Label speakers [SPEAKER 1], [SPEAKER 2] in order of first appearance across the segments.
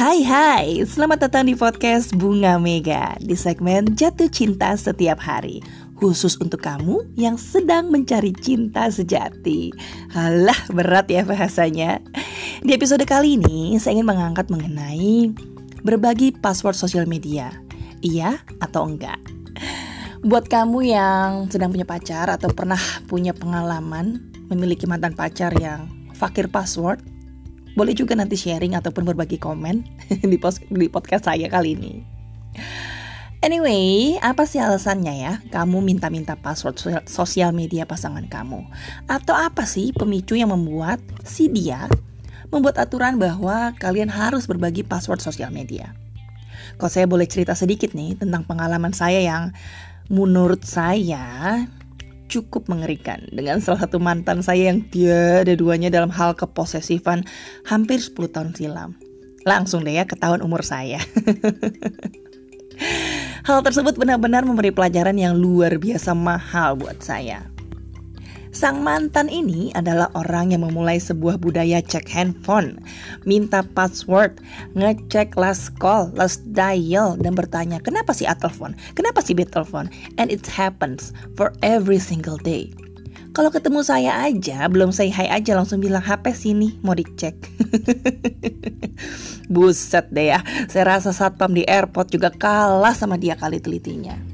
[SPEAKER 1] Hai hai, selamat datang di podcast Bunga Mega Di segmen Jatuh Cinta Setiap Hari Khusus untuk kamu yang sedang mencari cinta sejati. Halah berat ya bahasanya. Di episode kali ini saya ingin mengangkat mengenai Berbagi password sosial media. Iya atau enggak? Buat kamu yang sedang punya pacar atau pernah punya pengalaman Memiliki mantan pacar yang fakir password boleh juga nanti sharing ataupun berbagi komen di, post, di podcast saya kali ini. Anyway, apa sih alasannya ya kamu minta-minta password sosial media pasangan kamu? Atau apa sih pemicu yang membuat si dia membuat aturan bahwa kalian harus berbagi password sosial media? Kalau saya boleh cerita sedikit nih tentang pengalaman saya yang menurut saya cukup mengerikan dengan salah satu mantan saya yang tiada duanya dalam hal keposesifan hampir 10 tahun silam. Langsung deh ya ke tahun umur saya. Hal tersebut benar-benar memberi pelajaran yang luar biasa mahal buat saya. Sang mantan ini adalah orang yang memulai sebuah budaya cek handphone, minta password, ngecek last call, last dial, dan bertanya kenapa sih A telepon, kenapa sih B telepon, and it happens for every single day. Kalau ketemu saya aja, belum say hi aja langsung bilang HP sini mau dicek. Buset deh ya, saya rasa satpam di airport juga kalah sama dia kali telitinya.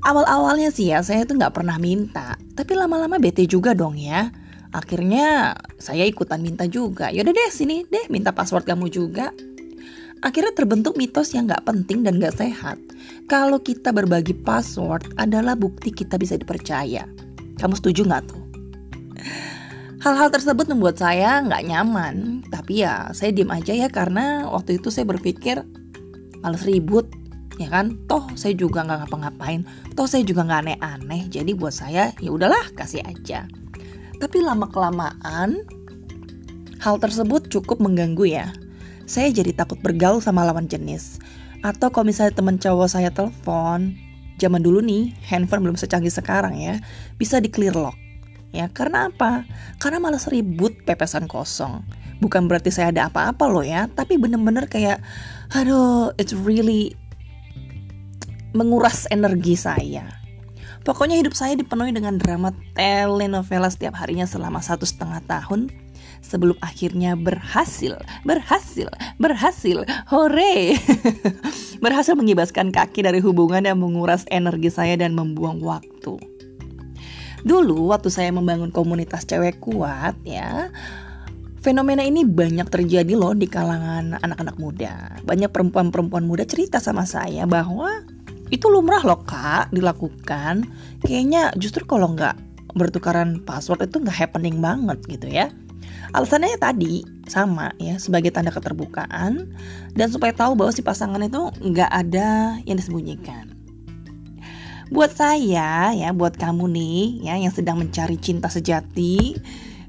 [SPEAKER 1] Awal-awalnya sih ya saya tuh nggak pernah minta, tapi lama-lama bete juga dong ya. Akhirnya saya ikutan minta juga. Yaudah deh sini deh minta password kamu juga. Akhirnya terbentuk mitos yang nggak penting dan nggak sehat. Kalau kita berbagi password adalah bukti kita bisa dipercaya. Kamu setuju nggak tuh? Hal-hal tersebut membuat saya nggak nyaman, tapi ya saya diem aja ya karena waktu itu saya berpikir males ribut, ya kan? Toh saya juga nggak ngapa-ngapain. Toh saya juga nggak aneh-aneh. Jadi buat saya ya udahlah kasih aja. Tapi lama kelamaan hal tersebut cukup mengganggu ya. Saya jadi takut bergaul sama lawan jenis. Atau kalau misalnya teman cowok saya telepon zaman dulu nih handphone belum secanggih sekarang ya bisa di clear lock. Ya karena apa? Karena malas ribut pepesan kosong. Bukan berarti saya ada apa-apa loh ya tapi bener-bener kayak aduh it's really menguras energi saya. Pokoknya hidup saya dipenuhi dengan drama telenovela setiap harinya selama satu setengah tahun sebelum akhirnya berhasil, berhasil, berhasil, hore, berhasil mengibaskan kaki dari hubungan yang menguras energi saya dan membuang waktu. Dulu waktu saya membangun komunitas cewek kuat ya, fenomena ini banyak terjadi loh di kalangan anak-anak muda. Banyak perempuan-perempuan muda cerita sama saya bahwa itu lumrah loh kak dilakukan. Kayaknya justru kalau nggak bertukaran password itu nggak happening banget gitu ya. Alasannya tadi sama ya sebagai tanda keterbukaan dan supaya tahu bahwa si pasangan itu nggak ada yang disembunyikan. Buat saya ya buat kamu nih ya yang sedang mencari cinta sejati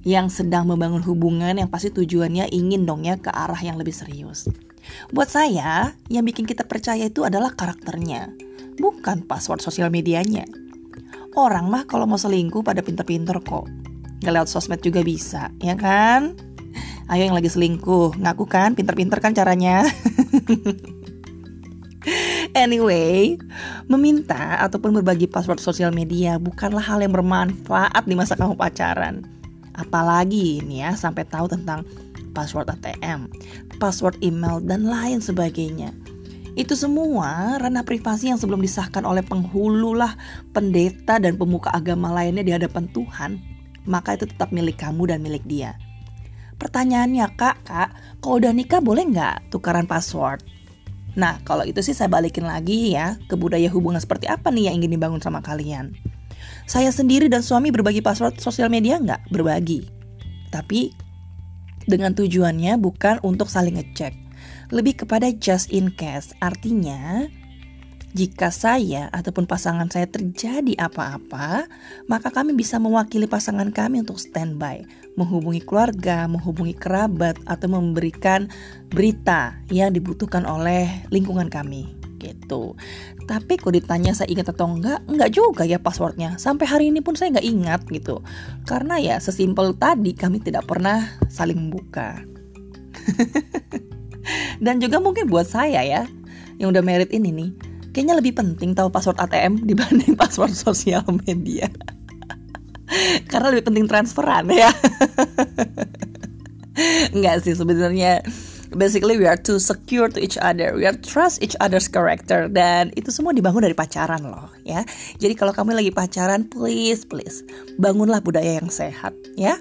[SPEAKER 1] yang sedang membangun hubungan yang pasti tujuannya ingin dong ya ke arah yang lebih serius. Buat saya, yang bikin kita percaya itu adalah karakternya bukan password sosial medianya. Orang mah kalau mau selingkuh pada pinter-pinter kok. Gak lewat sosmed juga bisa, ya kan? Ayo yang lagi selingkuh, ngaku kan pinter-pinter kan caranya. Anyway, meminta ataupun berbagi password sosial media bukanlah hal yang bermanfaat di masa kamu pacaran. Apalagi ini ya sampai tahu tentang password ATM, password email dan lain sebagainya. Itu semua ranah privasi yang sebelum disahkan oleh penghulu lah, pendeta dan pemuka agama lainnya di hadapan Tuhan, maka itu tetap milik kamu dan milik dia. Pertanyaannya kak, kak, kalau udah nikah boleh nggak tukaran password? Nah, kalau itu sih saya balikin lagi ya ke budaya hubungan seperti apa nih yang ingin dibangun sama kalian. Saya sendiri dan suami berbagi password sosial media nggak? Berbagi. Tapi dengan tujuannya bukan untuk saling ngecek lebih kepada just in case. Artinya, jika saya ataupun pasangan saya terjadi apa-apa, maka kami bisa mewakili pasangan kami untuk standby, menghubungi keluarga, menghubungi kerabat, atau memberikan berita yang dibutuhkan oleh lingkungan kami. Gitu. Tapi kalau ditanya saya ingat atau enggak, enggak juga ya passwordnya. Sampai hari ini pun saya enggak ingat gitu. Karena ya sesimpel tadi kami tidak pernah saling membuka. Dan juga mungkin buat saya ya, yang udah merit ini nih, kayaknya lebih penting tahu password ATM dibanding password sosial media. Karena lebih penting transferan ya. Enggak sih sebenarnya basically we are too secure to each other we are trust each other's character dan itu semua dibangun dari pacaran loh ya jadi kalau kamu lagi pacaran please please bangunlah budaya yang sehat ya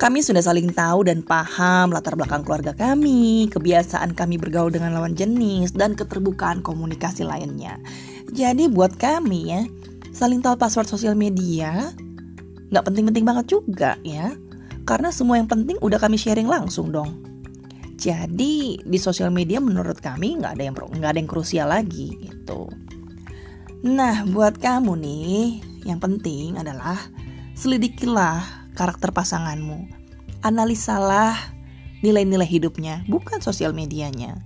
[SPEAKER 1] kami sudah saling tahu dan paham latar belakang keluarga kami, kebiasaan kami bergaul dengan lawan jenis, dan keterbukaan komunikasi lainnya. Jadi buat kami ya, saling tahu password sosial media nggak penting-penting banget juga ya. Karena semua yang penting udah kami sharing langsung dong. Jadi di sosial media menurut kami nggak ada yang nggak ada yang krusial lagi gitu. Nah buat kamu nih yang penting adalah selidikilah karakter pasanganmu, analisalah nilai-nilai hidupnya, bukan sosial medianya.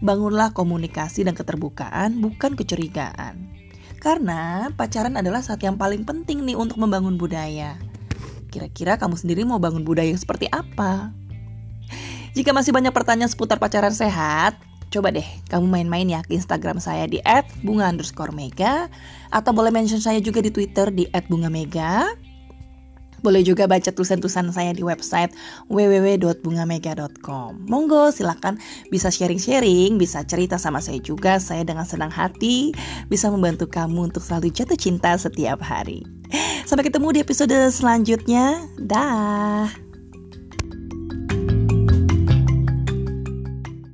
[SPEAKER 1] Bangunlah komunikasi dan keterbukaan, bukan kecurigaan. Karena pacaran adalah saat yang paling penting nih untuk membangun budaya. Kira-kira kamu sendiri mau bangun budaya seperti apa? Jika masih banyak pertanyaan seputar pacaran sehat, coba deh kamu main-main ya ke Instagram saya di @bunga mega atau boleh mention saya juga di Twitter di @bungamega. Boleh juga baca tulisan-tulisan saya di website www.bungamega.com. Monggo silakan bisa sharing-sharing, bisa cerita sama saya juga. Saya dengan senang hati bisa membantu kamu untuk selalu jatuh cinta setiap hari. Sampai ketemu di episode selanjutnya. Dah.